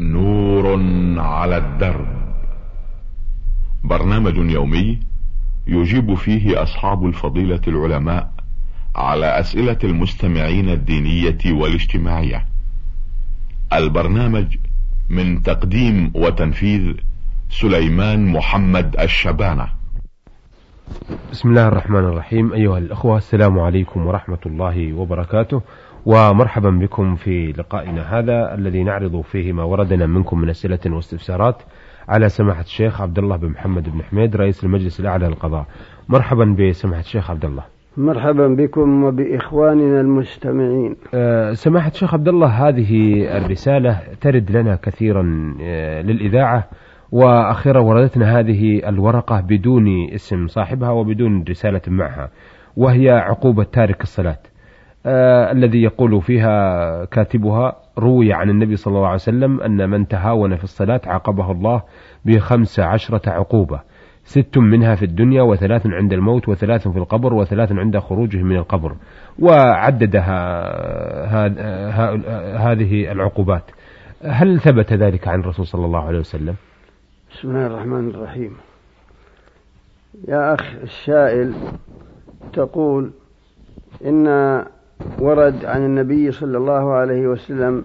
نور على الدرب. برنامج يومي يجيب فيه أصحاب الفضيلة العلماء على أسئلة المستمعين الدينية والاجتماعية. البرنامج من تقديم وتنفيذ سليمان محمد الشبانة. بسم الله الرحمن الرحيم. أيها الأخوة السلام عليكم ورحمة الله وبركاته. ومرحبا بكم في لقائنا هذا الذي نعرض فيه ما وردنا منكم من أسئلة واستفسارات على سماحة الشيخ عبد الله بن محمد بن حميد رئيس المجلس الأعلى للقضاء. مرحبا بسماحة الشيخ عبد الله. مرحبا بكم وبإخواننا المستمعين. أه سماحة الشيخ عبد الله هذه الرسالة ترد لنا كثيرا أه للإذاعة وأخيرا وردتنا هذه الورقة بدون اسم صاحبها وبدون رسالة معها وهي عقوبة تارك الصلاة. الذي يقول فيها كاتبها روي عن النبي صلى الله عليه وسلم أن من تهاون في الصلاة عاقبه الله بخمس عشرة عقوبة. ست منها في الدنيا وثلاث عند الموت وثلاث في القبر وثلاث عند خروجه من القبر. وعددها هذه العقوبات. هل ثبت ذلك عن الرسول صلى الله عليه وسلم؟ بسم الله الرحمن الرحيم. يا أخ السائل تقول إن ورد عن النبي صلى الله عليه وسلم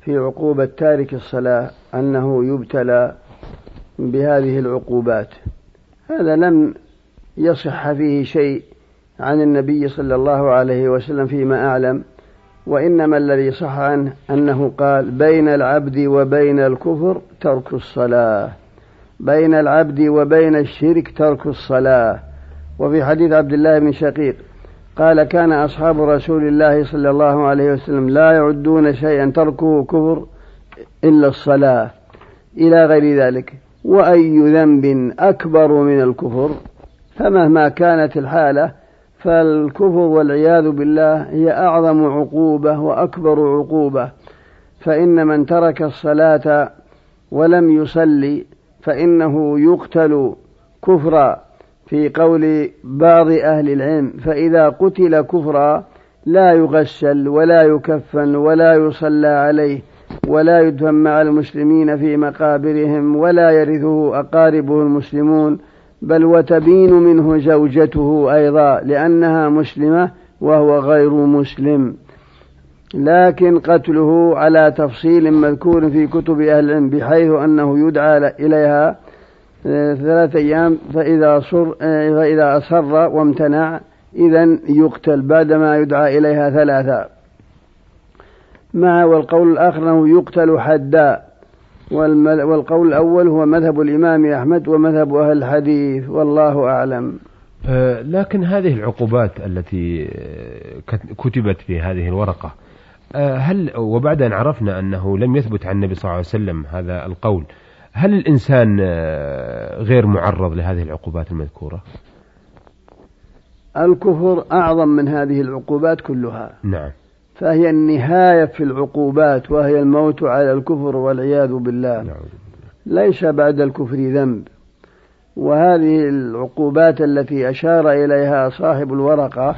في عقوبة تارك الصلاة أنه يبتلى بهذه العقوبات. هذا لم يصح فيه شيء عن النبي صلى الله عليه وسلم فيما أعلم وإنما الذي صح عنه أنه قال بين العبد وبين الكفر ترك الصلاة. بين العبد وبين الشرك ترك الصلاة. وفي حديث عبد الله بن شقيق قال كان أصحاب رسول الله صلى الله عليه وسلم لا يعدون شيئا تركه كفر إلا الصلاة إلى غير ذلك. وأي ذنب أكبر من الكفر؟ فمهما كانت الحالة فالكفر والعياذ بالله هي أعظم عقوبة وأكبر عقوبة. فإن من ترك الصلاة ولم يصلي فإنه يقتل كفرا. في قول بعض أهل العلم فإذا قتل كفرا لا يغسل ولا يكفن ولا يصلى عليه ولا يدفن مع المسلمين في مقابرهم ولا يرثه أقاربه المسلمون بل وتبين منه زوجته أيضا لأنها مسلمة وهو غير مسلم. لكن قتله على تفصيل مذكور في كتب أهل العلم بحيث أنه يدعى إليها ثلاثة أيام فإذا صر فإذا أصر وامتنع إذا يقتل بعدما يدعى إليها ثلاثة. مع والقول الآخر أنه يقتل حدا. والقول الأول هو مذهب الإمام أحمد ومذهب أهل الحديث والله أعلم. لكن هذه العقوبات التي كتبت في هذه الورقة هل وبعد أن عرفنا أنه لم يثبت عن النبي صلى الله عليه وسلم هذا القول هل الإنسان غير معرض لهذه العقوبات المذكورة؟ الكفر أعظم من هذه العقوبات كلها. نعم. فهي النهاية في العقوبات وهي الموت على الكفر والعياذ بالله. نعم. ليس بعد الكفر ذنب. وهذه العقوبات التي أشار إليها صاحب الورقة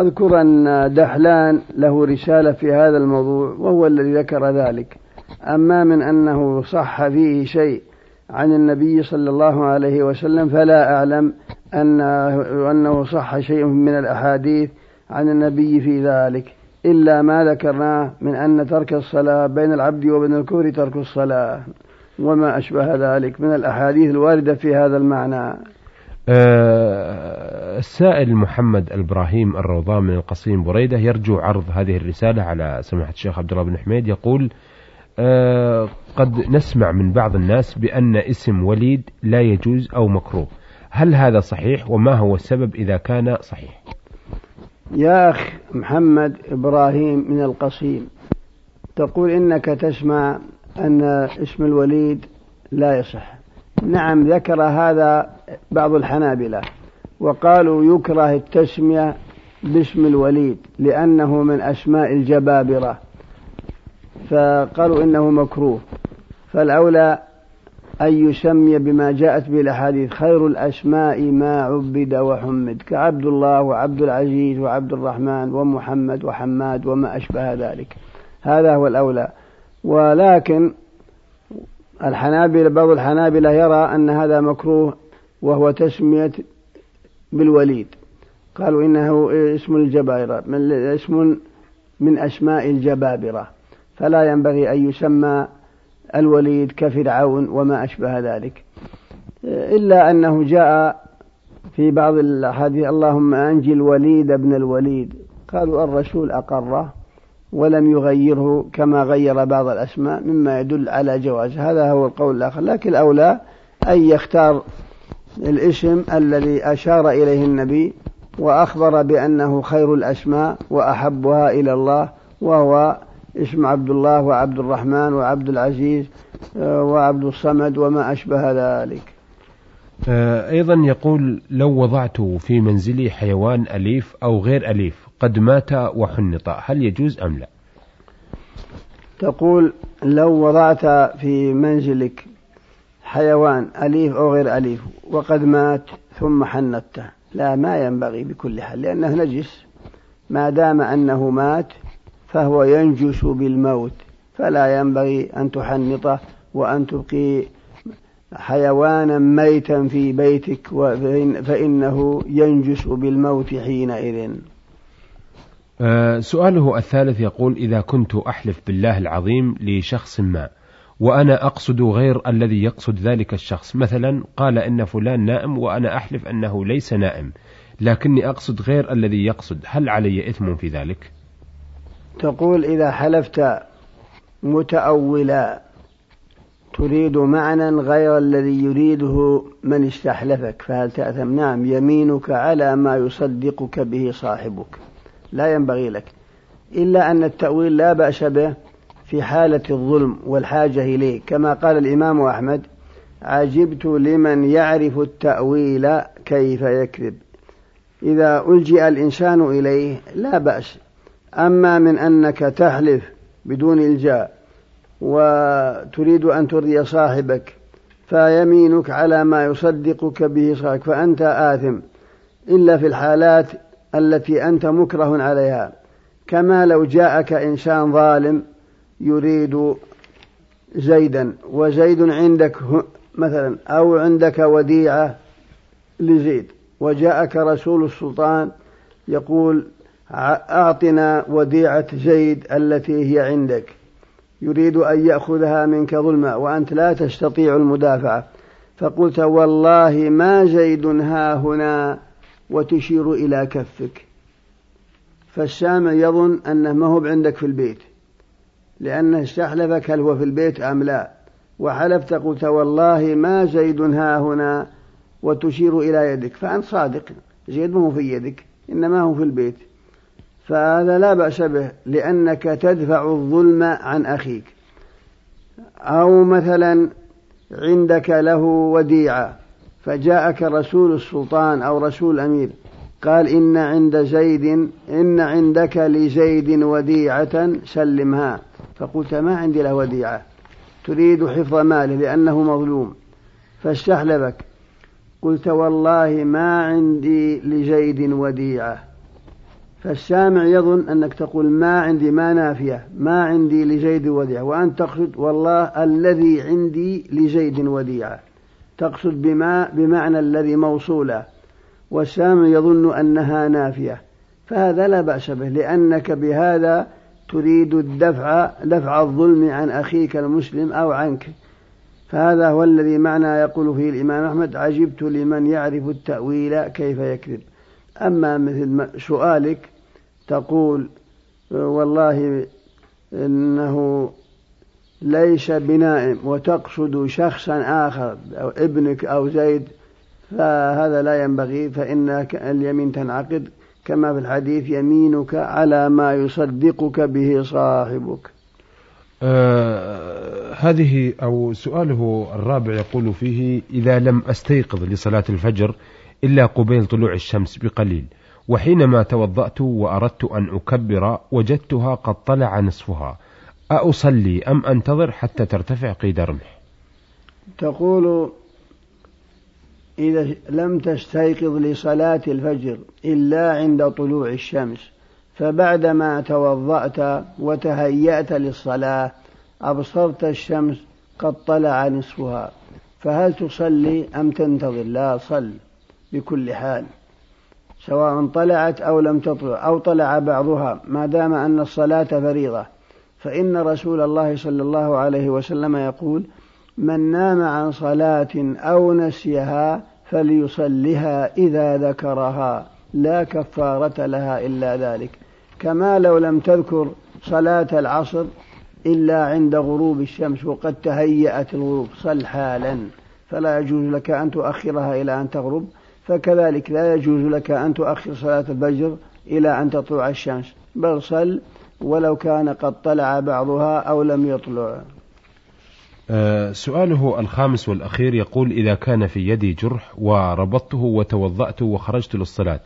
أذكر أن دحلان له رسالة في هذا الموضوع وهو الذي ذكر ذلك. أما من أنه صح فيه شيء عن النبي صلى الله عليه وسلم فلا أعلم أن أنه صح شيء من الأحاديث عن النبي في ذلك إلا ما ذكرناه من أن ترك الصلاة بين العبد وبين الكفر ترك الصلاة وما أشبه ذلك من الأحاديث الواردة في هذا المعنى. أه السائل محمد الإبراهيم الروضان من القصيم بريدة يرجو عرض هذه الرسالة على سماحة الشيخ عبد الله بن حميد يقول قد نسمع من بعض الناس بأن اسم وليد لا يجوز أو مكروه. هل هذا صحيح؟ وما هو السبب إذا كان صحيح؟ يا أخ محمد إبراهيم من القصيم تقول إنك تسمع أن اسم الوليد لا يصح. نعم ذكر هذا بعض الحنابلة وقالوا يكره التسمية باسم الوليد لأنه من أسماء الجبابرة. فقالوا إنه مكروه. فالأولى أن يسمي بما جاءت به الأحاديث خير الأسماء ما عبد وحمد كعبد الله وعبد العزيز وعبد الرحمن ومحمد وحماد وما أشبه ذلك. هذا هو الأولى. ولكن الحنابلة بعض الحنابلة يرى أن هذا مكروه وهو تسمية بالوليد. قالوا إنه اسم الجبابرة اسم من أسماء الجبابرة. فلا ينبغي أن يسمى الوليد كفرعون وما أشبه ذلك. إلا أنه جاء في بعض الأحاديث اللهم أنجي الوليد ابن الوليد. قالوا الرسول أقره ولم يغيره كما غير بعض الأسماء مما يدل على جواز. هذا هو القول الآخر. لكن الأولى أن يختار الاسم الذي أشار إليه النبي وأخبر بأنه خير الأسماء وأحبها إلى الله وهو اسم عبد الله وعبد الرحمن وعبد العزيز آه، وعبد الصمد وما أشبه ذلك. آه، أيضا يقول لو وضعت في منزلي حيوان أليف أو غير أليف قد مات وحنط هل يجوز أم لا؟ تقول لو وضعت في منزلك حيوان أليف أو غير أليف وقد مات ثم حنطته لا ما ينبغي بكل حال لأنه نجس. ما دام أنه مات فهو ينجس بالموت فلا ينبغي أن تحنطه وأن تبقي حيوانا ميتا في بيتك فإنه ينجس بالموت حينئذ. آه، سؤاله الثالث يقول إذا كنت أحلف بالله العظيم لشخص ما وأنا أقصد غير الذي يقصد ذلك الشخص مثلا قال إن فلان نائم وأنا أحلف أنه ليس نائم لكني أقصد غير الذي يقصد هل علي إثم في ذلك؟ تقول إذا حلفت متأولا تريد معنى غير الذي يريده من استحلفك فهل تأثم؟ نعم يمينك على ما يصدقك به صاحبك. لا ينبغي لك. إلا أن التأويل لا بأس به في حالة الظلم والحاجة إليه. كما قال الإمام أحمد عجبت لمن يعرف التأويل كيف يكذب إذا ألجئ الإنسان إليه لا بأس. أما من أنك تحلف بدون إلجاء وتريد أن ترضي صاحبك فيمينك على ما يصدقك به صاحبك فأنت آثم إلا في الحالات التي أنت مكره عليها. كما لو جاءك إنسان ظالم يريد زيدا وزيد عندك مثلا أو عندك وديعة لزيد. وجاءك رسول السلطان يقول أعطنا وديعة زيد التي هي عندك. يريد أن يأخذها منك ظلما وأنت لا تستطيع المدافعة. فقلت والله ما زيد ها هنا وتشير إلى كفك. فالسامع يظن أنه ما هو عندك في البيت لأنه استحلفك هل هو في البيت أم لا. وحلفت قلت والله ما زيد ها هنا وتشير إلى يدك. فأنت صادق زيد ما هو في يدك إنما هو في البيت. فهذا لا بأس به لأنك تدفع الظلم عن أخيك. أو مثلا عندك له وديعة فجاءك رسول السلطان أو رسول الأمير قال إن عند زيد إن عندك لزيد وديعة سلمها. فقلت ما عندي له وديعة تريد حفظ ماله لأنه مظلوم. فاستحلفك قلت والله ما عندي لزيد وديعة. فالسامع يظن أنك تقول ما عندي ما نافية ما عندي لزيد وديعة وأنت تقصد والله الذي عندي لزيد وديعة تقصد بما بمعنى الذي موصولة والسامع يظن أنها نافية. فهذا لا بأس به لأنك بهذا تريد الدفع دفع الظلم عن أخيك المسلم أو عنك. فهذا هو الذي معنى يقول فيه الإمام أحمد عجبت لمن يعرف التأويل كيف يكذب. أما مثل سؤالك تقول والله إنه ليس بنائم وتقصد شخصا آخر أو ابنك أو زيد فهذا لا ينبغي فإن اليمين تنعقد كما في الحديث يمينك على ما يصدقك به صاحبك. آه هذه أو سؤاله الرابع يقول فيه إذا لم أستيقظ لصلاة الفجر إلا قبيل طلوع الشمس بقليل. وحينما توضأت وأردت أن أكبر وجدتها قد طلع نصفها. أصلي أم أنتظر حتى ترتفع قيد رمح؟ تقول إذا لم تستيقظ لصلاة الفجر إلا عند طلوع الشمس فبعدما توضأت وتهيأت للصلاة أبصرت الشمس قد طلع نصفها. فهل تصلي أم تنتظر؟ لا صل. بكل حال. سواء طلعت أو لم تطلع أو طلع بعضها ما دام أن الصلاة فريضة. فإن رسول الله صلى الله عليه وسلم يقول من نام عن صلاة أو نسيها فليصلها إذا ذكرها لا كفارة لها إلا ذلك. كما لو لم تذكر صلاة العصر إلا عند غروب الشمس وقد تهيأت الغروب صل حالا فلا يجوز لك أن تؤخرها إلى أن تغرب. فكذلك لا يجوز لك أن تؤخر صلاة الفجر إلى أن تطلع الشمس بل صل ولو كان قد طلع بعضها أو لم يطلع. أه سؤاله الخامس والأخير يقول إذا كان في يدي جرح وربطته وتوضأت وخرجت للصلاة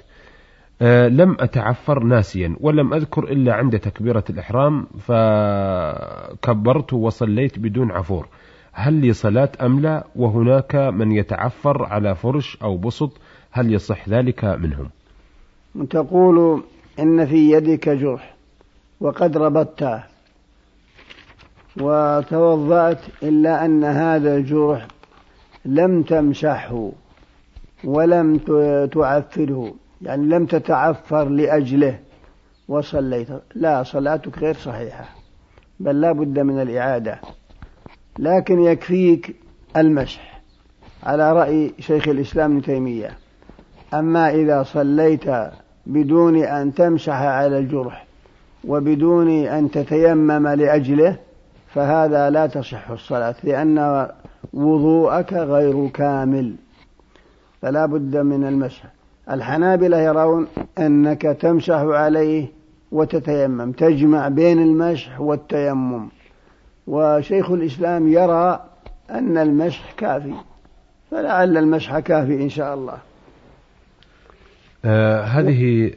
أه لم أتعفر ناسيا ولم أذكر إلا عند تكبيرة الإحرام فكبرت وصليت بدون عفور. هل لي صلاة أم لا؟ وهناك من يتعفر على فرش أو بسط هل يصح ذلك منهم؟ تقول إن في يدك جرح وقد ربطته وتوضأت إلا أن هذا الجرح لم تمسحه ولم تعفره يعني لم تتعفر لأجله وصليت. لا صلاتك غير صحيحة بل لا بد من الإعادة. لكن يكفيك المسح على رأي شيخ الإسلام ابن تيمية. أما إذا صليت بدون أن تمسح على الجرح وبدون أن تتيمم لأجله فهذا لا تصح الصلاة لأن وضوءك غير كامل فلا بد من المسح. الحنابلة يرون أنك تمسح عليه وتتيمم تجمع بين المسح والتيمم. وشيخ الإسلام يرى أن المسح كافي فلعل المسح كافي إن شاء الله. آه هذه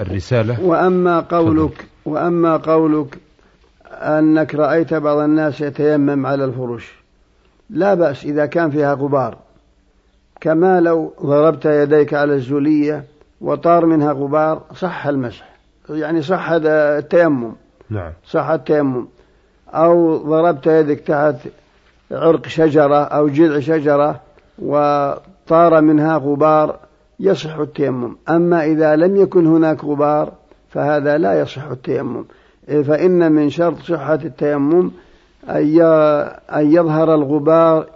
الرسالة. وأما قولك وأما قولك أنك رأيت بعض الناس يتيمم على الفرش لا بأس إذا كان فيها غبار. كما لو ضربت يديك على الزولية وطار منها غبار صح المسح. يعني صح التيمم. نعم. صح التيمم. أو ضربت يدك تحت عرق شجرة أو جذع شجرة وطار منها غبار يصح التيمم. أما إذا لم يكن هناك غبار فهذا لا يصح التيمم. فإن من شرط صحة التيمم أن يظهر الغبار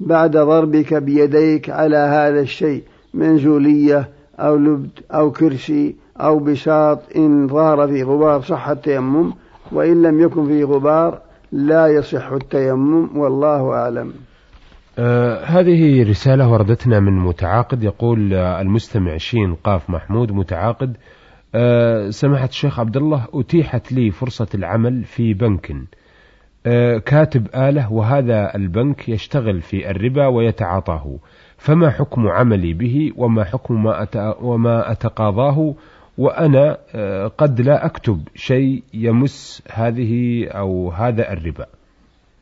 بعد ضربك بيديك على هذا الشيء من زولية أو لبد أو كرسي أو بساط. إن ظهر فيه غبار صح التيمم وإن لم يكن فيه غبار لا يصح التيمم والله أعلم. آه هذه رسالة وردتنا من متعاقد يقول آه المستمع شين قاف محمود متعاقد آه سماحة الشيخ عبد الله أتيحت لي فرصة العمل في بنك آه كاتب آلة وهذا البنك يشتغل في الربا ويتعاطاه فما حكم عملي به وما حكم ما وما أتقاضاه وأنا قد لا أكتب شيء يمس هذه أو هذا الربا؟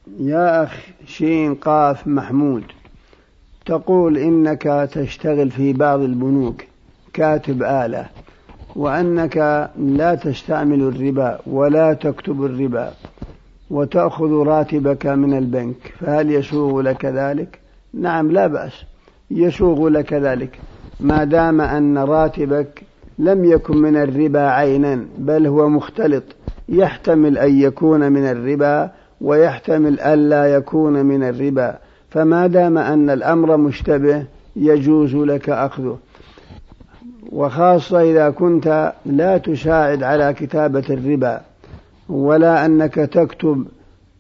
يا أخ شين قاف محمود تقول إنك تشتغل في بعض البنوك كاتب آلة وأنك لا تستعمل الربا ولا تكتب الربا وتأخذ راتبك من البنك فهل يسوغ لك ذلك؟ نعم لا بأس يسوغ لك ذلك ما دام أن راتبك لم يكن من الربا عينا بل هو مختلط يحتمل أن يكون من الربا ويحتمل ألا يكون من الربا. فما دام أن الأمر مشتبه يجوز لك أخذه. وخاصة إذا كنت لا تساعد على كتابة الربا ولا أنك تكتب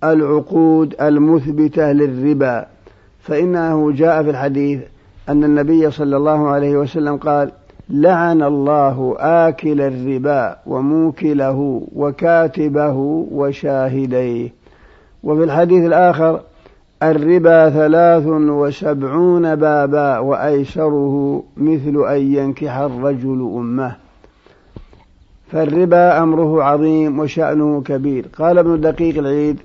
العقود المثبتة للربا. فإنه جاء في الحديث أن النبي صلى الله عليه وسلم قال لعن الله آكل الربا وموكله وكاتبه وشاهديه. وفي الحديث الآخر الربا ثلاث وسبعون بابا وأيسره مثل أن ينكح الرجل أمه. فالربا أمره عظيم وشأنه كبير. قال ابن دقيق العيد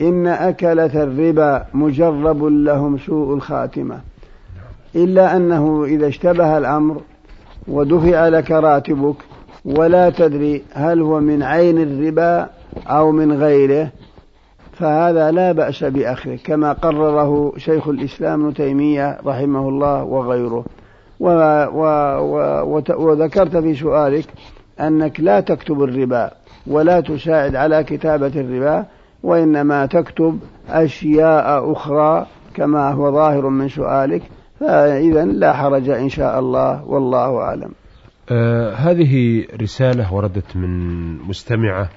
إن أكلة الربا مجرب لهم سوء الخاتمة. إلا أنه إذا اشتبه الأمر ودفع لك راتبك ولا تدري هل هو من عين الربا أو من غيره فهذا لا بأس بأخذه كما قرره شيخ الإسلام ابن تيمية رحمه الله وغيره. و و و وذكرت في سؤالك أنك لا تكتب الربا ولا تساعد على كتابة الربا وإنما تكتب أشياء أخرى كما هو ظاهر من سؤالك. فإذا لا حرج إن شاء الله والله أعلم. آه هذه رسالة وردت من مستمعة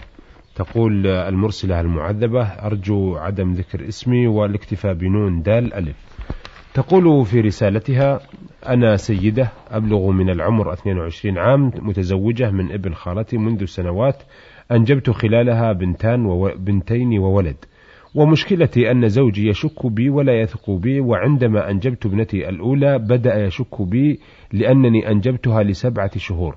تقول المرسلة المعذبة أرجو عدم ذكر اسمي والاكتفاء بنون دال ألف. تقول في رسالتها أنا سيدة أبلغ من العمر 22 عام متزوجة من ابن خالتي منذ سنوات أنجبت خلالها بنتان وبنتين وولد. ومشكلتي أن زوجي يشك بي ولا يثق بي وعندما أنجبت ابنتي الأولى بدأ يشك بي لأنني أنجبتها لسبعة شهور.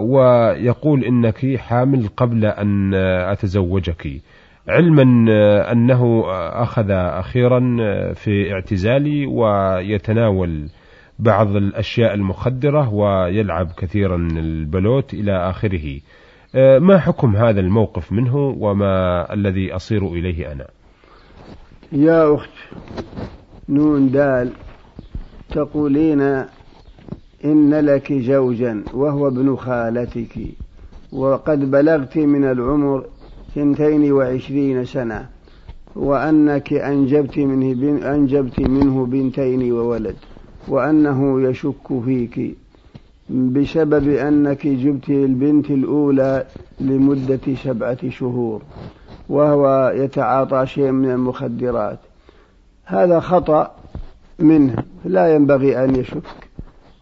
ويقول إنك حامل قبل أن أتزوجك. علما أنه أخذ أخيرا في اعتزالي ويتناول بعض الأشياء المخدرة ويلعب كثيرا البلوت إلى آخره. ما حكم هذا الموقف منه وما الذي أصير إليه أنا؟ يا أخت نون دال تقولين إن لك زوجا وهو ابن خالتك. وقد بلغت من العمر ثنتين وعشرين سنة وأنك أنجبت منه, بن أنجبت منه بنتين وولد وأنه يشك فيك بسبب أنك جبت البنت الأولى لمدة سبعة شهور وهو يتعاطى شيء من المخدرات. هذا خطأ منه لا ينبغي أن يشك.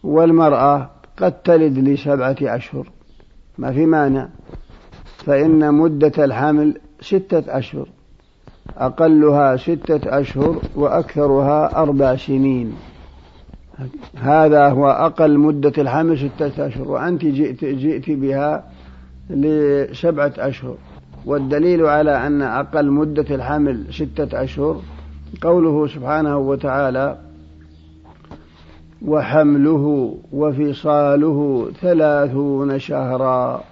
والمرأة قد تلد لسبعة أشهر. ما في مانع. فإن مدة الحمل ستة أشهر. أقلها ستة أشهر وأكثرها أربع سنين. هذا هو أقل مدة الحمل ستة أشهر. وأنت جئت, جئت بها لسبعة أشهر. والدليل على أن أقل مدة الحمل ستة أشهر قوله سبحانه وتعالى وحمله وفصاله ثلاثون شهرا.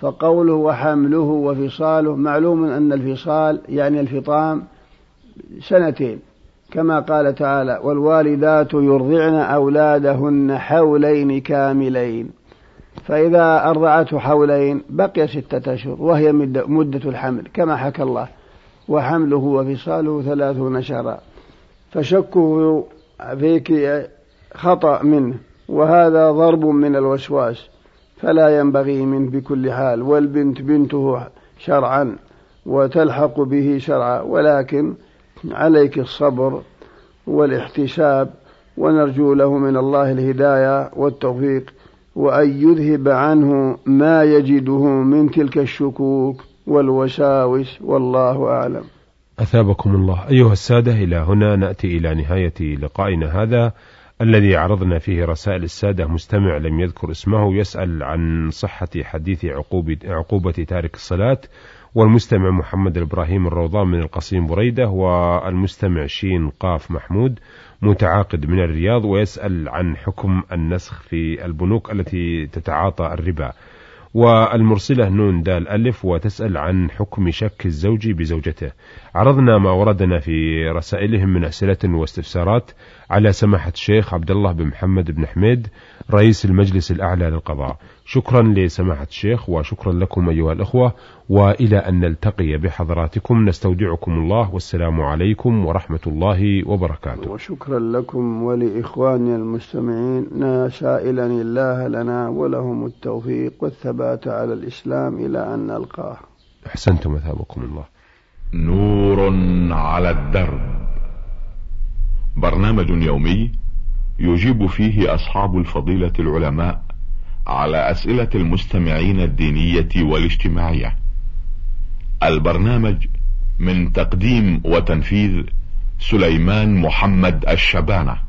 فقوله وحمله وفصاله معلوم أن الفصال يعني الفطام سنتين كما قال تعالى والوالدات يرضعن أولادهن حولين كاملين. فإذا أرضعته حولين بقي ستة أشهر وهي مدة الحمل كما حكى الله وحمله وفصاله ثلاثون شهرا. فشكه فيك خطأ منه وهذا ضرب من الوسواس فلا ينبغي منه بكل حال والبنت بنته شرعا وتلحق به شرعا ولكن عليك الصبر والاحتساب ونرجو له من الله الهداية والتوفيق وأن يذهب عنه ما يجده من تلك الشكوك والوساوس والله أعلم. أثابكم الله. أيها السادة إلى هنا نأتي إلى نهاية لقائنا هذا. الذي عرضنا فيه رسائل السادة مستمع لم يذكر اسمه يسأل عن صحة حديث عقوبة, عقوبة تارك الصلاة والمستمع محمد الإبراهيم الروضان من القصيم بريدة والمستمع شين قاف محمود متعاقد من الرياض ويسأل عن حكم النسخ في البنوك التي تتعاطى الربا. والمرسلة نون دال ألف وتسأل عن حكم شك الزوج بزوجته. عرضنا ما وردنا في رسائلهم من أسئلة واستفسارات. على سماحة الشيخ عبد الله بن محمد بن حميد رئيس المجلس الأعلى للقضاء. شكرا لسماحة الشيخ وشكرا لكم أيها الأخوة وإلى أن نلتقي بحضراتكم نستودعكم الله والسلام عليكم ورحمة الله وبركاته. وشكرا لكم ولإخواني المستمعين سائلا الله لنا ولهم التوفيق والثبات على الإسلام إلى أن نلقاه. أحسنتم أثابكم الله. نور على الدرب. برنامج يومي يجيب فيه أصحاب الفضيلة العلماء على أسئلة المستمعين الدينية والاجتماعية. البرنامج من تقديم وتنفيذ سليمان محمد الشبانة.